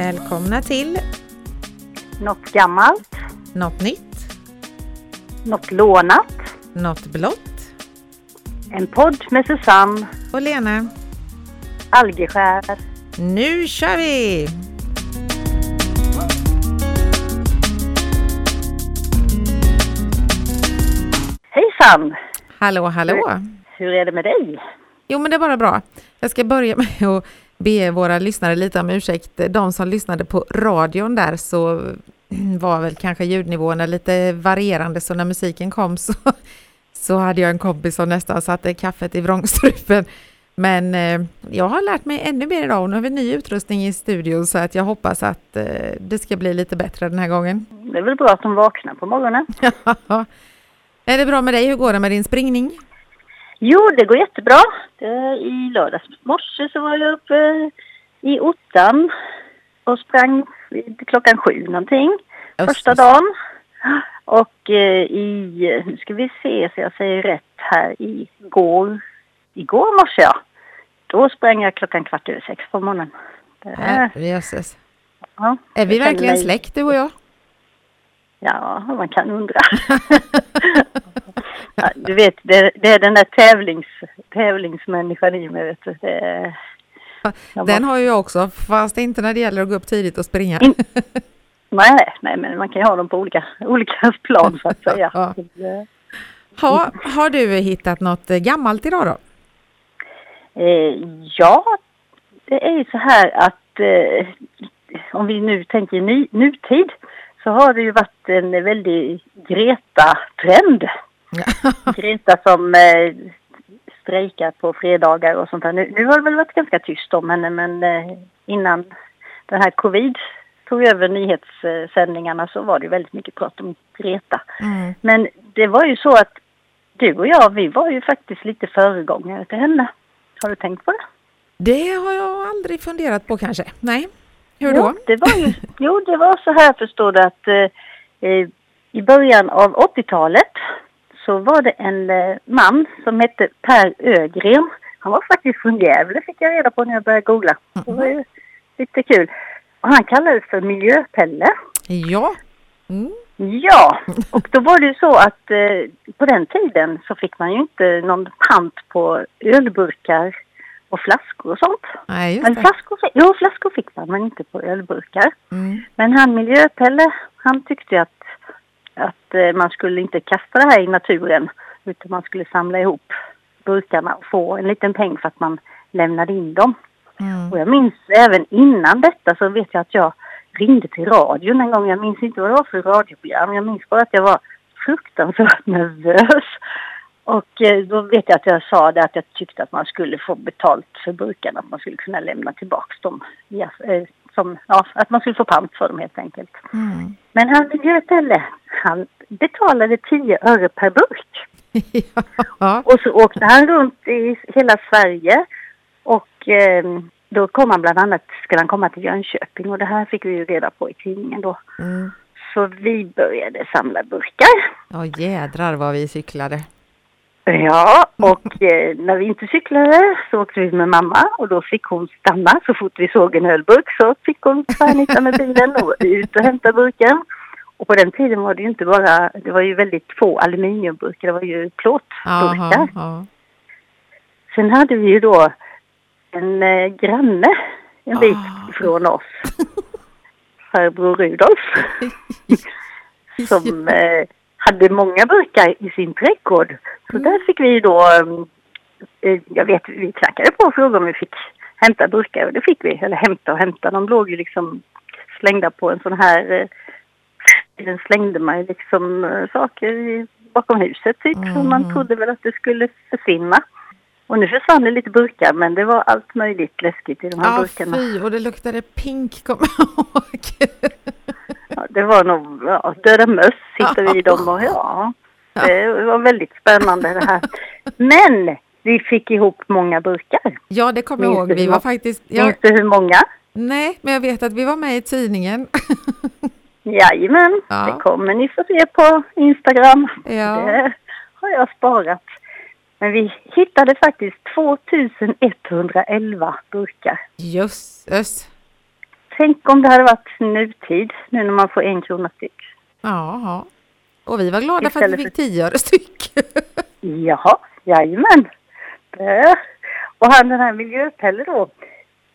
Välkomna till Något gammalt, Något nytt, något lånat. Något blått En podd med Susanne och Lena. Algeskär. Nu kör vi! Hejsan! Hallå, hallå! Hur är det med dig? Jo, men det är bara bra. Jag ska börja med att be våra lyssnare lite om ursäkt. De som lyssnade på radion där så var väl kanske ljudnivåerna lite varierande, så när musiken kom så, så hade jag en kompis som nästan satte kaffet i vrångstrupen. Men eh, jag har lärt mig ännu mer idag och nu har vi ny utrustning i studion så att jag hoppas att eh, det ska bli lite bättre den här gången. Det är väl bra att de vaknar på morgonen? är det bra med dig? Hur går det med din springning? Jo, det går jättebra. I lördags morse så var jag uppe i ottan och sprang vid klockan sju någonting. Första dagen. Och eh, i, nu ska vi se så jag säger rätt här, igår, igår morse ja. Då sprang jag klockan kvart över sex på morgonen. Det, Jösses. ja, Är vi verkligen mig- släkt du och jag? Ja, man kan undra. du vet, det, det är den där tävlings, tävlingsmänniskan i mig, vet du. Det, Den har ju jag också, fast inte när det gäller att gå upp tidigt och springa. In- nej, nej, men man kan ju ha dem på olika, olika plan så att säga. Ja. Ha, har du hittat något gammalt idag då? Eh, ja, det är ju så här att eh, om vi nu tänker ny, nutid så har det ju varit en väldig Greta-trend. Greta som eh, strejkar på fredagar och sånt där. Nu, nu har det väl varit ganska tyst om henne men eh, innan den här covid tog över nyhetssändningarna så var det ju väldigt mycket prat om Greta. Mm. Men det var ju så att du och jag, vi var ju faktiskt lite föregångare till henne. Har du tänkt på det? Det har jag aldrig funderat på kanske. Nej. Hur då? Jo, det var ju, jo, det var så här förstår du att eh, eh, i början av 80-talet så var det en eh, man som hette Per Ögren. Han var faktiskt från Gävle fick jag reda på när jag började googla. Det var ju lite kul. Och han kallades för Miljöpelle. Ja. Mm. Ja, och då var det ju så att eh, på den tiden så fick man ju inte någon pant på ölburkar och flaskor och sånt. Nej, just Men det. flaskor, fi- jo, flaskor fick man men inte på ölburkar. Mm. Men han Miljöpelle, han tyckte ju att, att eh, man skulle inte kasta det här i naturen utan man skulle samla ihop burkarna och få en liten peng för att man lämnade in dem. Mm. Och jag minns även innan detta så vet jag att jag ringde till radion en gång. Jag minns inte vad det var för radioprogram. Jag minns bara att jag var fruktansvärt nervös. Och eh, då vet jag att jag sa det att jag tyckte att man skulle få betalt för burkarna. Att man skulle kunna lämna tillbaks dem. Som, ja, att man skulle få pant för dem helt enkelt. Mm. Men han Miljöpelle, han betalade 10 öre per burk. ja. Och så åkte han runt i hela Sverige och eh, då kom han bland annat, skulle han komma till Jönköping och det här fick vi ju reda på i tidningen då. Mm. Så vi började samla burkar. Ja, jädrar vad vi cyklade. Ja, och eh, när vi inte cyklade så åkte vi med mamma och då fick hon stanna. Så fort vi såg en ölburk så fick hon tvärnita med bilen och ut och hämta burken. Och på den tiden var det ju inte bara, det var ju väldigt få aluminiumburkar, det var ju plåtburkar. Sen hade vi ju då en eh, granne en bit Ah. ifrån oss. Farbror Rudolf. som eh, hade många burkar i sin trädgård. Så Mm. där fick vi då, eh, jag vet vi knackade på och frågade om vi fick hämta burkar och det fick vi. Eller hämta och hämta, de låg ju liksom slängda på en sån här, eh, den slängde man liksom eh, saker bakom huset typ. Så man Mm. trodde väl att det skulle försvinna. Och nu försvann det lite burkar men det var allt möjligt läskigt i de här Ja, burkarna. fy, och det luktade pink, kommer jag ihåg. Det var nog ja, döda möss hittade vi i dem och ja, det var väldigt spännande det här. Men vi fick ihop många burkar. Ja, det kommer jag ihåg. Vi var faktiskt... Ja, Minns du hur många? nej, men jag vet att vi var med i tidningen. Jajamän, Ja. det kommer ni få se på Instagram. Ja. Det har jag sparat. Men vi hittade faktiskt 2111 burkar. Jösses. Tänk om det hade varit nutid nu när man får en krona styck. Jaha. Och vi var glada för att vi fick tio öre styck. Jaha, jajamän. Det. Och han den här miljöpelle då,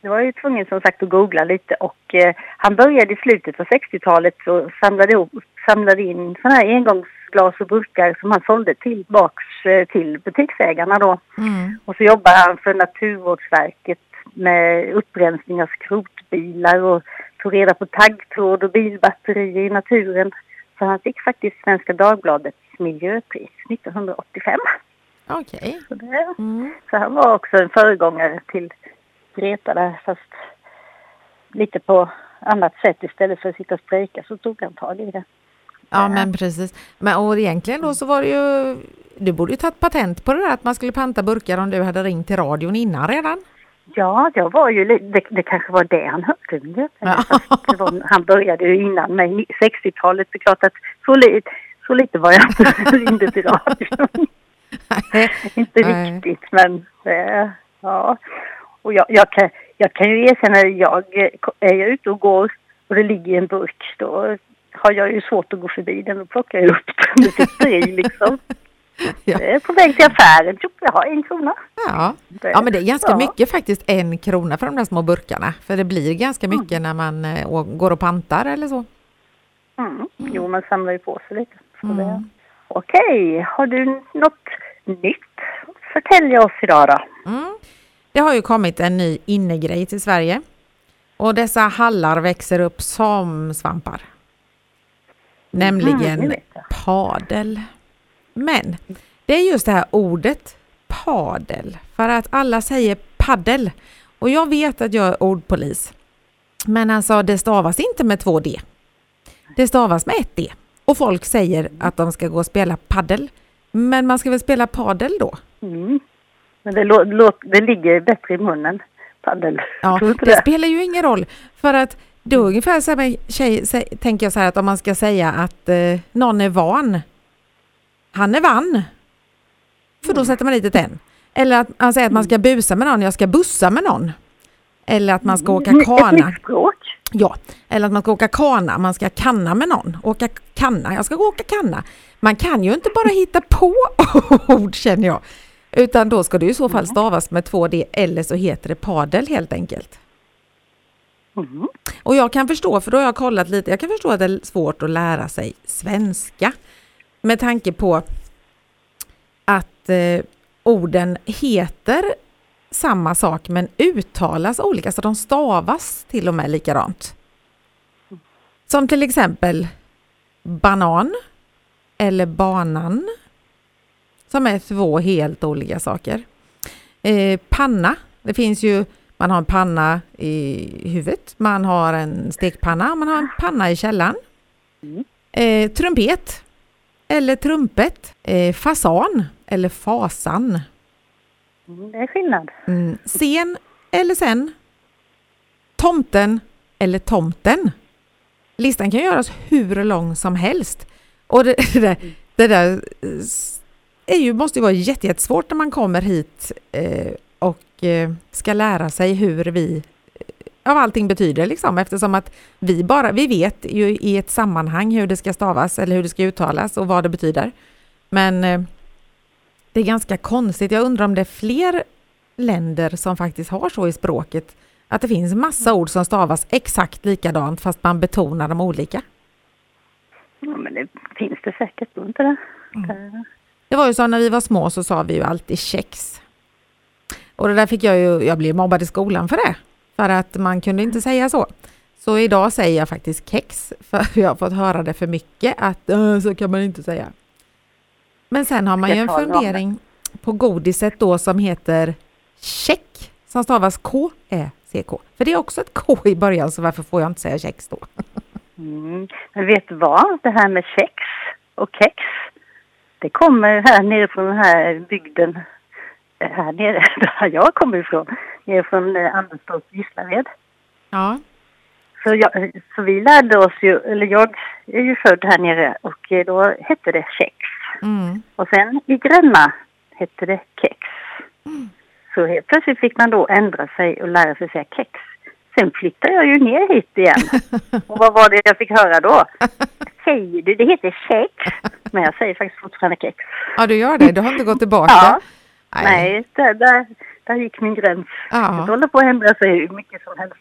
det var ju tvungen som sagt att googla lite och eh, han började i slutet på 60-talet och samlade, ihop, samlade in sådana här engångsglas och burkar som han sålde tillbaks eh, till butiksägarna då. Mm. Och så jobbade han för Naturvårdsverket med upprensning av skrotbilar och tog reda på taggtråd och bilbatterier i naturen. Så han fick faktiskt Svenska Dagbladets miljöpris 1985. Okej. Okay. Så, mm. så han var också en föregångare till Greta där fast lite på annat sätt istället för att sitta och strejka så tog han tag i det. Ja men precis. Men och egentligen då så var det ju, du borde ju tagit patent på det där att man skulle panta burkar om du hade ringt till radion innan redan. Ja, jag var ju, det, det kanske var det han hörde. Ja. Var, han började ju innan mig, 60-talet. Det är klart att så, lite, så lite var jag ringde till radion. Inte riktigt, men eh, ja. Och jag, jag, kan, jag kan ju erkänna, jag, är jag ute och går och det ligger en burk, då har jag ju svårt att gå förbi den och plocka upp den. Det sitter i liksom. Ja. Jag är på väg till affären, jag har en krona. Ja. ja, men det är ganska ja. mycket faktiskt, en krona för de där små burkarna. För det blir ganska mycket mm. när man äh, går och pantar eller så. Mm. Jo, man samlar ju på sig lite. Mm. Okej, har du något nytt att förtälja oss idag då? Mm. Det har ju kommit en ny innegrej till Sverige. Och dessa hallar växer upp som svampar. Nämligen mm, padel. Men det är just det här ordet padel. För att alla säger paddel. Och jag vet att jag är ordpolis. Men alltså det stavas inte med två D. Det stavas med ett D. Och folk säger att de ska gå och spela paddel. Men man ska väl spela padel då? Mm. Men det, lå, det ligger bättre i munnen, paddel. Ja, det, det spelar ju ingen roll. För att då ungefär så här tjej, tänker jag så här att om man ska säga att eh, någon är van. Han är vann. För då mm. sätter man dit ett N. Eller att man säger att man ska busa med någon, jag ska bussa med någon. Eller att man ska åka mm. kana. Ett språk. Ja, eller att man ska åka kana, man ska kanna med någon. Åka kanna, jag ska åka kanna. Man kan ju inte bara hitta på ord känner jag. Utan då ska det i så fall stavas med två D eller så heter det padel helt enkelt. Mm. Och jag kan förstå, för då har jag kollat lite, jag kan förstå att det är svårt att lära sig svenska med tanke på att eh, orden heter samma sak men uttalas olika, så de stavas till och med likadant. Som till exempel banan eller banan som är två helt olika saker. Eh, panna, det finns ju, man har en panna i huvudet, man har en stekpanna, man har en panna i källaren. Mm. Eh, trumpet eller trumpet. Eh, fasan eller fasan. Mm, det är skillnad. Mm. Sen eller sen. Tomten eller tomten. Listan kan göras hur lång som helst. Och det, det där, det där är ju, måste ju vara jättesvårt när man kommer hit eh, och eh, ska lära sig hur vi eh, av allting betyder liksom eftersom att vi bara, vi vet ju i ett sammanhang hur det ska stavas eller hur det ska uttalas och vad det betyder. Men eh, det är ganska konstigt. Jag undrar om det är fler länder som faktiskt har så i språket att det finns massa ord som stavas exakt likadant fast man betonar dem olika. Ja, men det finns det säkert, inte det? Mm. Det var ju så när vi var små så sa vi ju alltid kex. Och det där fick jag ju, jag blev mobbad i skolan för det. För att man kunde inte säga så. Så idag säger jag faktiskt kex, för jag har fått höra det för mycket att så kan man inte säga. Men sen har man ju en fundering på godiset då som heter check, som stavas K-E-C-K. För det är också ett K i början, så varför får jag inte säga kex då? Mm. Men vet du vad? Det här med kex och kex, det kommer här nere från den här bygden, här nere där jag kommer ifrån, nere från eh, Anderstorp, Gislaved. Ja. Så, jag, så vi lärde oss ju, eller jag är ju född här nere och eh, då hette det kex. Mm. Och sen i Gränna hette det kex. Mm. Så helt plötsligt fick man då ändra sig och lära sig säga kex. Sen flyttade jag ju ner hit igen. Och vad var det jag fick höra då? Säger du, det heter kex. Men jag säger faktiskt fortfarande kex. Ja, du gör det. Du har inte gått tillbaka? Ja. Nej, där, där, där gick min gräns. Ja. Det håller på att ändra sig hur mycket som helst.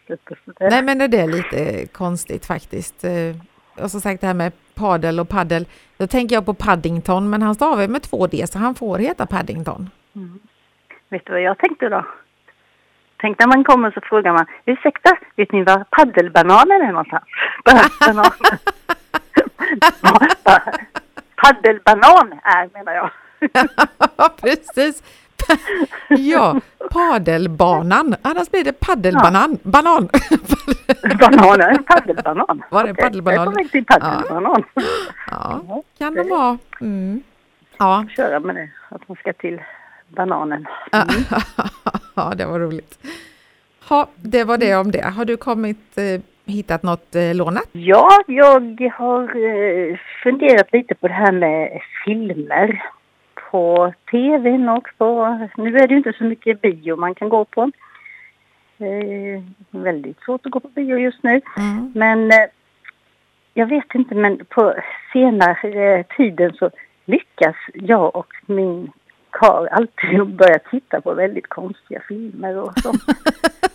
Nej, men det är lite konstigt faktiskt. Eh, och som sagt det här med padel och paddel. Då tänker jag på Paddington, men han stavar med två D så han får heta Paddington. Mm. Vet du vad jag tänkte då? Tänk när man kommer så frågar man, ursäkta, vet ni var paddelbananen är någonstans? Bananen. Paddelbanan är menar jag. Ja, precis. Ja, padelbanan. Annars blir det paddelbanan. Ja. Banan. Bananen, paddelbanan. Var det paddelbanan? Jag är på väg till paddelbanan. Ja, ja kan det vara. Mm. Ja. Köra med det, att man ska till bananen. Mm. ja, det var roligt. Ha, det var det om det. Har du kommit eh, hittat något eh, lånat? Ja, jag har eh, funderat lite på det här med filmer på tvn och på... Nu är det ju inte så mycket bio man kan gå på. Eh, väldigt svårt att gå på bio just nu. Mm. Men eh, jag vet inte, men på senare tiden så lyckas jag och min karl alltid börja titta på väldigt konstiga filmer och så.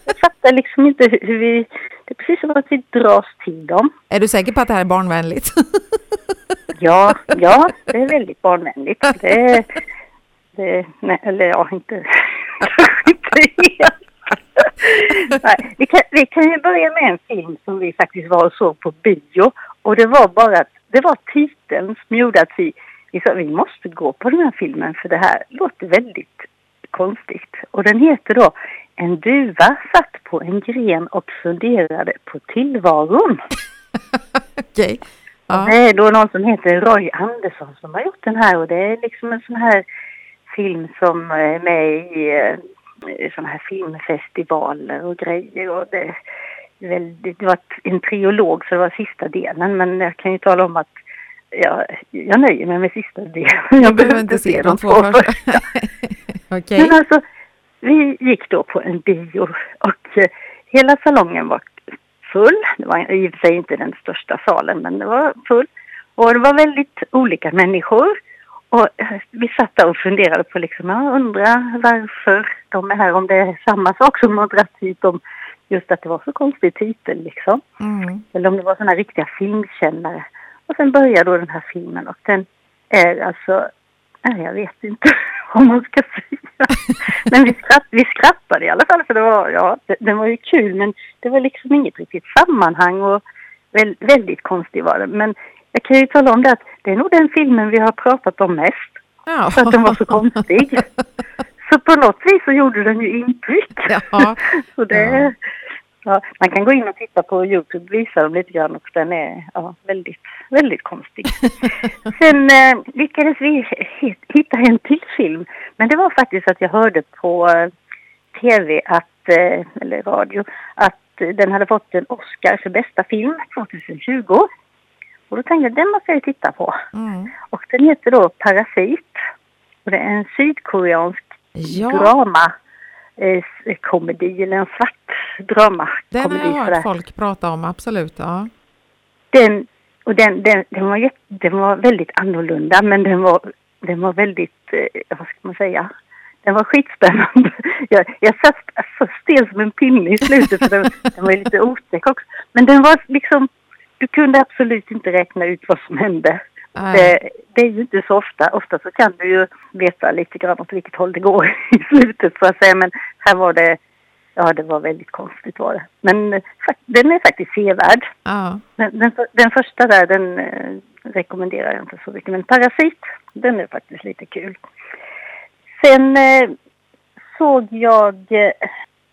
jag fattar liksom inte hur vi... Det är precis som att vi dras till dem. Är du säker på att det här är barnvänligt? ja, ja, det är väldigt barnvänligt. Det, det, nej, eller ja, inte, inte helt. Nej, vi, kan, vi kan ju börja med en film som vi faktiskt var och såg på bio. Och det var bara att, det var titeln som gjorde att vi vi sa vi måste gå på den här filmen för det här låter väldigt konstigt. Och den heter då En duva satt på en gren och funderade på tillvaron. Okej. Okay. Ja. Det är då någon som heter Roy Andersson som har gjort den här och det är liksom en sån här film som är med i eh, såna här filmfestivaler och grejer och det, väldigt, det var en triolog så det var sista delen men jag kan ju tala om att jag, jag nöjer mig med sista delen. Jag behöver inte se de två första. okay. Men alltså, vi gick då på en bio och eh, hela salongen var full. Det var i och för sig inte den största salen, men det var full. Och det var väldigt olika människor. Och eh, vi satt där och funderade på liksom, jag undrar varför de är här, om det är samma sak som har dragit hit om just att det var så konstig titel liksom. Mm. Eller om det var sådana riktiga filmkännare. Och sen börjar då den här filmen och den är alltså, nej jag vet inte vad man ska säga. Men vi, skratt, vi skrattade i alla fall för det var, ja, det, den var ju kul men det var liksom inget riktigt sammanhang och väl, väldigt konstig var den. Men jag kan ju tala om det att det är nog den filmen vi har pratat om mest. Ja. För att den var så konstig. Så på något vis så gjorde den ju intryck. Ja. så det, ja. Ja, man kan gå in och titta på Youtube, visa dem lite grann och den är ja, väldigt, väldigt konstig. Sen eh, lyckades vi hitta en till film. Men det var faktiskt att jag hörde på eh, tv att, eh, eller radio, att den hade fått en Oscar för bästa film 2020. Och då tänkte jag den måste jag titta på. Mm. Och den heter då Parasit. Och det är en sydkoreansk ja. drama eh, komedi eller en svart dramakomedi. Den har jag hört folk prata om, absolut. Ja. Den, och den, den, den, var, den var väldigt annorlunda men den var, den var väldigt, eh, vad ska man säga, den var skitspännande. Jag, jag satt så stel som en pinne i slutet för den, den var lite otäck också. Men den var liksom, du kunde absolut inte räkna ut vad som hände. Det, det, är ju inte så ofta. Ofta så kan du ju veta lite grann åt vilket håll det går i slutet så att säga. Men här var det, ja det var väldigt konstigt var det. Men den är faktiskt sevärd. Ja. Den, den, den, första där den eh, rekommenderar jag inte så mycket. Men Parasit, den är faktiskt lite kul. Sen eh, såg jag, eh,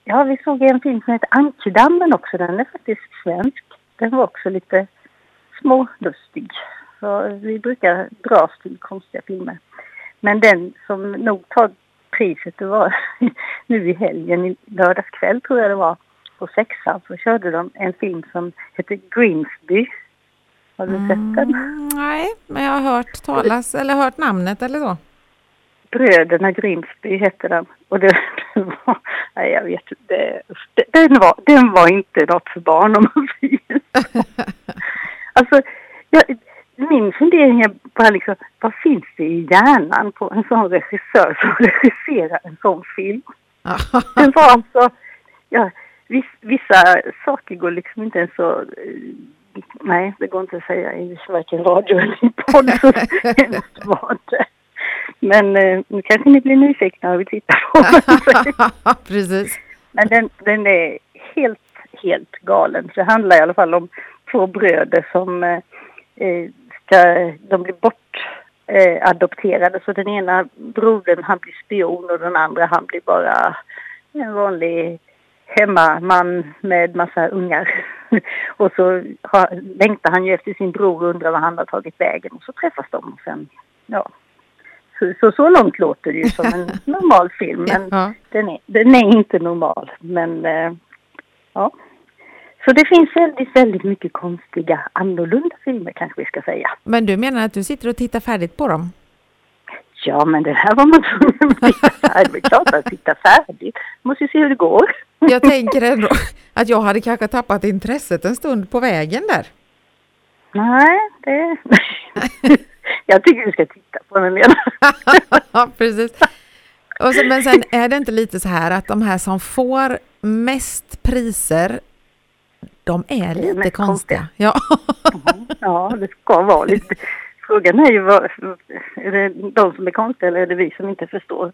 ja vi såg en film som heter Ankedammen också. Den är faktiskt svensk. Den var också lite smålustig. Så vi brukar dras till konstiga filmer. Men den som nog tar priset, det var nu i helgen, i lördagskväll tror jag det var, på sexan så körde de en film som heter Grimsby. Har du mm, sett den? Nej, men jag har hört talas eller hört namnet eller så. Bröderna Grimsby hette den. Och det, Nej, jag vet inte. Den var, den var inte något för barn om man säger så. Alltså, min fundering är bara liksom, vad finns det i hjärnan på en sån regissör som regisserar en sån film? Den var alltså, ja, viss, vissa saker går liksom inte ens så nej, det går inte att säga i varken radio eller i podd. Så hemskt var det. Men eh, nu kanske ni blir nyfikna och vill titta på den. Precis. Men den, den är helt, helt galen. Det handlar i alla fall om två bröder som eh, eh de blir bort eh, adopterade. Så den ena brodern han blir spion och den andra han blir bara en vanlig hemmaman med massa ungar. och så har, längtar han ju efter sin bror och undrar var han har tagit vägen och så träffas de och sen, ja. Så, så, så långt låter det ju som en normal film men ja. den, är, den är inte normal. Men eh, ja. Så det finns väldigt, väldigt mycket konstiga annorlunda filmer kanske vi ska säga. Men du menar att du sitter och tittar färdigt på dem? Ja, men det här var man tvungen att titta färdigt. Det är klart att titta färdigt. Måste ju se hur det går. Jag tänker ändå att jag hade kanske tappat intresset en stund på vägen där. Nej, det... jag tycker du ska titta på den igen. ja, precis. Så, men sen är det inte lite så här att de här som får mest priser, de är lite är konstiga. Ja. ja, det ska vara lite Frågan är ju, vad, är det de som är konstiga eller är det vi som inte förstår?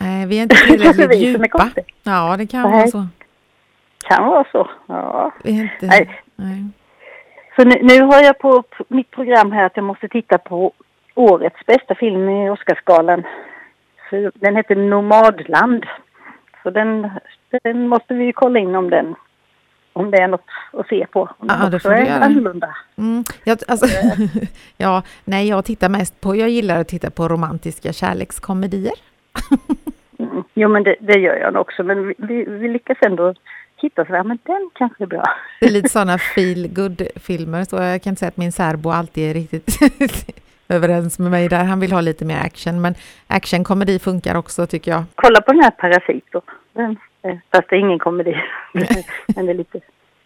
Nej, vi är inte tillräckligt djupa. Ja, det kan Nej. vara så. Kan vara så, ja. Vi är inte, nej. nej. Så nu, nu, har jag på mitt program här att jag måste titta på årets bästa film i Oscarsgalan. Den heter Nomadland. Så den, den måste vi kolla in om den om det är något att se på. Om ja, det får är göra. annorlunda. Mm, jag, alltså, ja, nej, jag tittar mest på, jag gillar att titta på romantiska kärlekskomedier. mm, jo, men det, det, gör jag också, men vi, vi, vi lyckas ändå hitta sådär, men den kanske är bra. Det är lite sådana feel good filmer så jag kan inte säga att min särbo alltid är riktigt överens med mig där. Han vill ha lite mer action, men actionkomedi funkar också tycker jag. Kolla på den här Parasit då. Den fast det är ingen komedi. Men det är lite,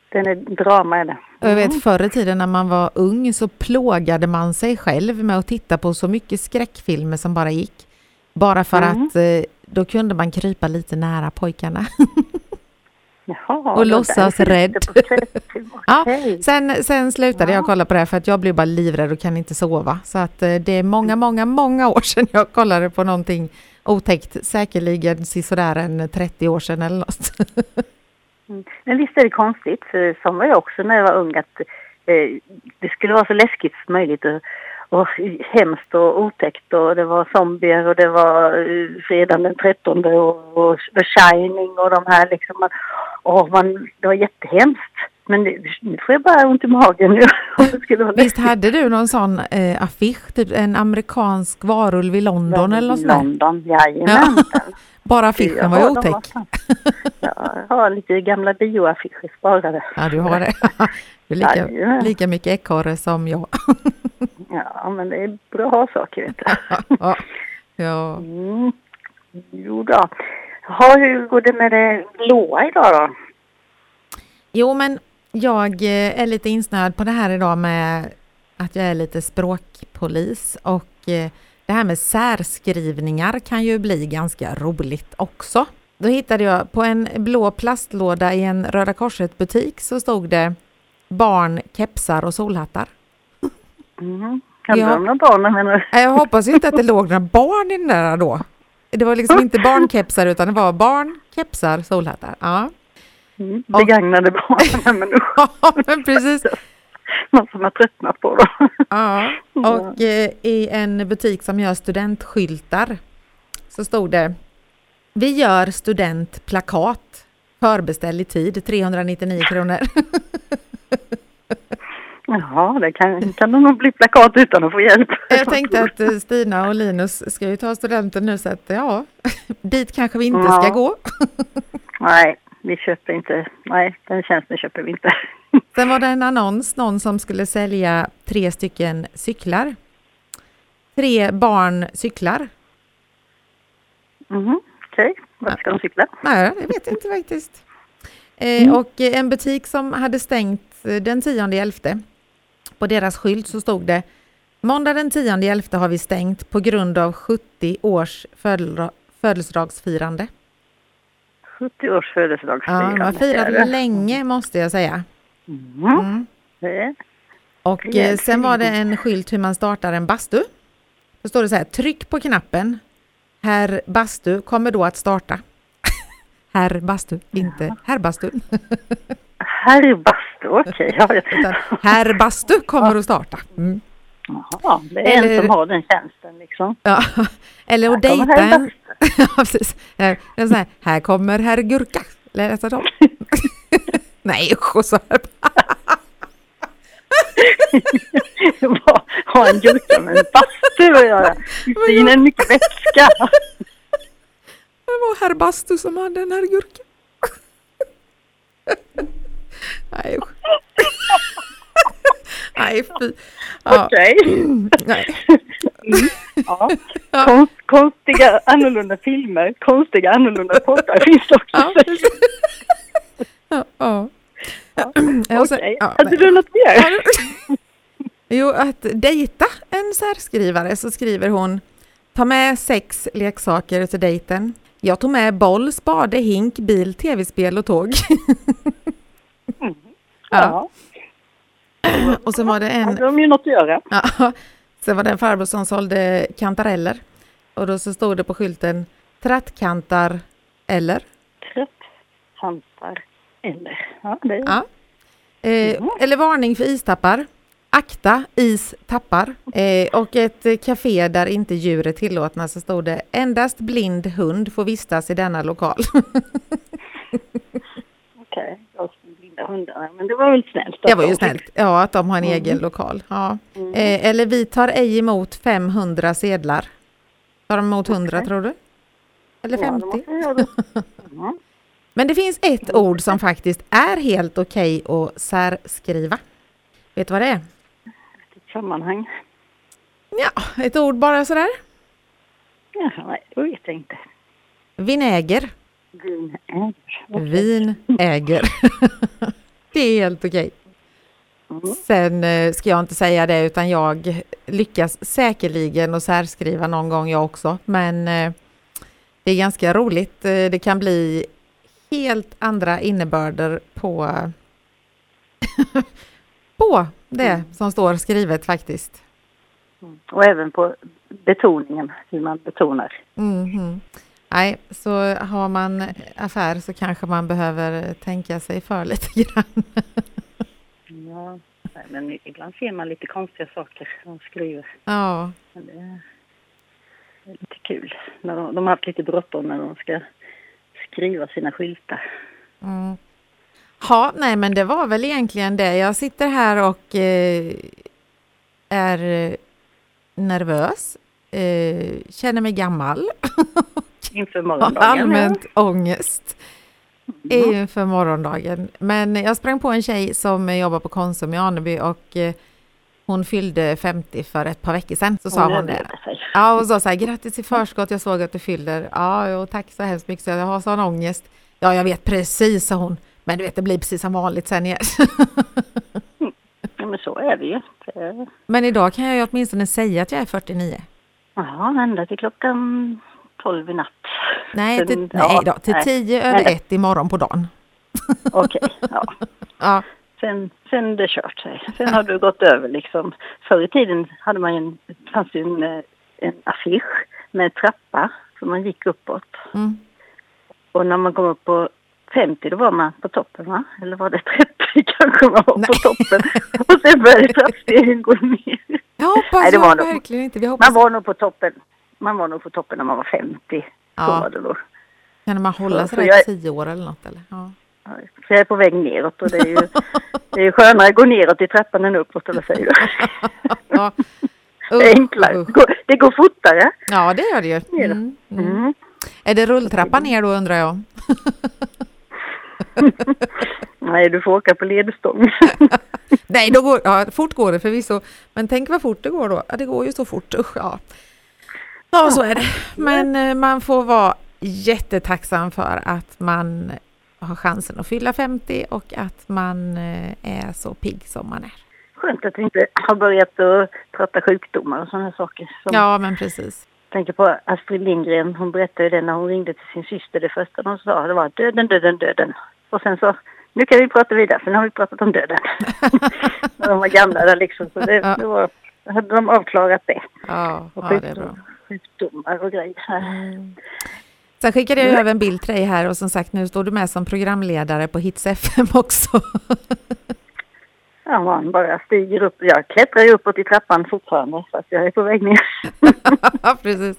den är drama är det. Jag vet mm. förr i tiden när man var ung så plågade man sig själv med att titta på så mycket skräckfilmer som bara gick. Bara för mm. att eh, då kunde man krypa lite nära pojkarna. Jaha, och låtsas rädd. ja, sen, sen slutade ja. jag kolla på det för att jag blev bara livrädd och kan inte sova. Så att eh, det är många, många, många år sedan jag kollade på någonting otäckt, säkerligen sådär en 30 år sedan eller något. mm. Men visst är det konstigt, för som var jag också när jag var ung, att eh, det skulle vara så läskigt som möjligt och, och hemskt och otäckt och det var zombier och det var eh, fredagen den 13 och, och The Shining och de här liksom. Man, och man, det var jättehemskt. Men nu får jag bara ont i magen nu. Visst hade du någon sån eh, affisch, typ en amerikansk varulv i London eller något sånt London, jajamän. Ja. Bara affischen var ju otäck. Ja, jag har lite gamla bioaffischer sparade. Ja, du har det. Du är lika, lika mycket ekorre som jag. Ja, men det är bra saker, vet du. Ja. Mm. Jo då. Ha, hur går det med det blåa idag då? Jo, men jag eh, är lite insnöad på det här idag med att jag är lite språkpolis och eh, det här med särskrivningar kan ju bli ganska roligt också. Då hittade jag på en blå plastlåda i en Röda Korset butik så stod det barn, kepsar och solhattar. Mm. Hade ja. några barn menar Jag hoppas inte att det låg några barn i den där då. Det var liksom inte barnkepsar utan det var barn, kepsar, solhattar. Ja. Mm, begagnade barn men Ja, men precis. Någon som har tröttnat på dem. Ja, och eh, i en butik som gör studentskyltar så stod det Vi gör studentplakat. Förbeställ i tid, 399 kronor. Jaha, det kan, kan nog bli plakat utan att få hjälp. Jag tänkte att eh, Stina och Linus ska ju ta studenten nu så att ja, dit kanske vi inte ja. ska gå. Nej, vi köper inte, nej den tjänsten köper vi inte. Sen var det en annons, någon som skulle sälja tre stycken cyklar. Tre barn cyklar. Mm, Okej. Okay. Vart ska de cykla? Nej, jag vet inte faktiskt. Eh, mm. Och en butik som hade stängt den 10.11. På deras skylt så stod det Måndag den 10.11 har vi stängt på grund av 70 års födelsedagsfirande. 70 års födelsedagsfirande. Ja, har firat länge måste jag säga. Mm. Mm. Och eh, sen var det en skylt hur man startar en bastu. Då står det så här, tryck på knappen. Herr bastu kommer då att starta. herr bastu, inte herr bastu. herr bastu, okej. Okay. herr bastu kommer att starta. Mm. Jaha, det är Eller, en som har den tjänsten liksom. Ja, eller att dejta en. ja, precis. Här, här, här kommer herr Gurka. Läsa dem. Nej usch, så här. Vad har en gurka med en bastu att göra? Det in en mycket vätska. Det var herr Bastu som hade en herr gurka. Nej usch. Nej, fy. Okej. Okay. Mm. Ja. Konst, konstiga annorlunda filmer, konstiga annorlunda poddar finns också. Ja, ja. ja. ja. Okej, ja, hade du något mer? Jo, att dejta en särskrivare så skriver hon Ta med sex leksaker till dejten. Jag tog med boll, spade, hink, bil, tv-spel och tåg. Mm. Ja. Och sen var det en... Ja, de ju något att göra. Ja, sen var det en farbror som sålde kantareller. Och då så stod det på skylten trattkantar eller? Trattkantar eller, ja det är... Ja. Eh, mm. Eller varning för istappar. Akta is tappar. Eh, och ett café där inte djur är tillåtna så stod det endast blind hund får vistas i denna lokal. Okej, okay hundarna. Men det var väl snällt. Det var ju snällt, ja att de har en mm. egen lokal. Ja. Mm. Eh, eller vi tar ej emot 500 sedlar. Tar de emot 100 okay. tror du? Eller 50? Ja, mm. Men det finns ett ord som faktiskt är helt okej okay att särskriva. Vet du vad det är? Ett sammanhang. Ja, ett ord bara sådär. Ja, nej, det vet jag inte. Vinäger. Vinäger. Vin äger. det är helt okej. Mm. Sen eh, ska jag inte säga det utan jag lyckas säkerligen att särskriva någon gång jag också. Men eh, det är ganska roligt. Eh, det kan bli helt andra innebörder på, på det mm. som står skrivet faktiskt. Mm. Och även på betoningen, hur man betonar. Mm. Nej, så har man affär så kanske man behöver tänka sig för lite grann. ja, men ibland ser man lite konstiga saker de skriver. Ja. Det är lite kul. När de, de har haft lite bråttom när de ska skriva sina skyltar. Mm. Ja, nej men det var väl egentligen det. Jag sitter här och eh, är nervös, eh, känner mig gammal. inför morgondagen. Allmänt ja. ångest mm. inför morgondagen. Men jag sprang på en tjej som jobbar på Konsum i Aneby och eh, hon fyllde 50 för ett par veckor sedan. Så hon sa hon det. Ja, och sa så här, grattis i förskott, jag såg att du fyller. Ja, jo, tack så hemskt mycket, så jag har sån ångest. Ja, jag vet precis, sa hon. Men du vet, det blir precis som vanligt sen igen. ja, men så är det ju. Men idag kan jag ju åtminstone säga att jag är 49. Ja, ända till klockan 12 i natt. Nej, till, Sen, nej då, till nej. 10 över 1 imorgon på dagen. Okej, okay, ja. ja. Sen, sen det kört sig. Sen har du gått över liksom. Förr i tiden hade man en, fanns det en, eh, en affisch med trappa som man gick uppåt. Mm. Och när man kom upp på 50 då var man på toppen va? Eller var det 30 kanske man var Nej. på toppen? Och sen började trappstegen gå ner. Jag hoppas Nej, det var verkligen inte. Vi hoppas... Man var nog på toppen man var nog på toppen när man var 50. Ja. Så var det då. Kan man hålla sig där i tio år eller något? Eller? Ja. Så jag är på väg neråt och det är ju det är skönare att gå neråt i trappan än uppåt, eller säger du? ja. det är enklare. Det går, det går fortare. Ja, det gör det ju. Mm. Mm. Mm. Är det rulltrappa ner då, undrar jag? Nej, du får åka på ledstång. Nej, då går, ja, fort går det förvisso. Men tänk vad fort det går då. Ja, det går ju så fort. Usch, ja. Ja, så är det. Men eh, man får vara jättetacksam för att man har chansen att fylla 50 och att man eh, är så pigg som man är. Skönt att vi inte har börjat att prata sjukdomar och sådana saker. Som ja, men precis. Jag tänker på Astrid Lindgren, hon berättade det när hon ringde till sin syster. Det första hon sa det var döden, döden, döden. Och sen så, nu kan vi prata vidare för nu har vi pratat om döden. när de var gamla där liksom. Så det, ja. det var, hade de avklarat det. Ja, ja det är bra. Sjukdomar och grejer. Mm. Sen skickade jag över en bild till dig här och som sagt nu står du med som programledare på Hits FM också. Ja, man bara stiger upp. Jag klättrar ju uppåt i trappan fortfarande fast jag är på väg ner. Precis.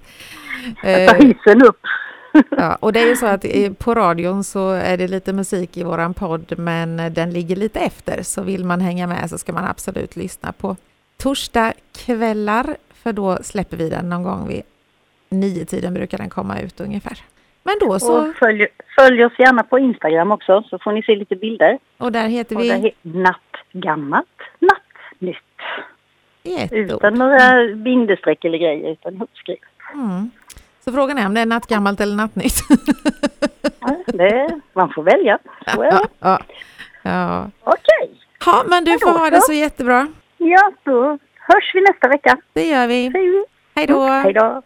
Jag tar hissen upp. ja, och det är ju så att på radion så är det lite musik i våran podd men den ligger lite efter så vill man hänga med så ska man absolut lyssna på torsdag kvällar för då släpper vi den någon gång vid nio tiden brukar den komma ut ungefär. Men då så... Följ, följ oss gärna på Instagram också så får ni se lite bilder. Och där heter vi? Där nattgammalt, nattnytt. Utan några bindestreck eller grejer utan ihopskrivet. Mm. Så frågan är om det är nattgammalt eller nattnytt? ja, det, man får välja. Ja, ja, ja. Okej. Okay. Ja, men du får ha det så jättebra. Ja, då hörs vi nästa vecka. Det gör vi. Hej, Hej då. Hej då.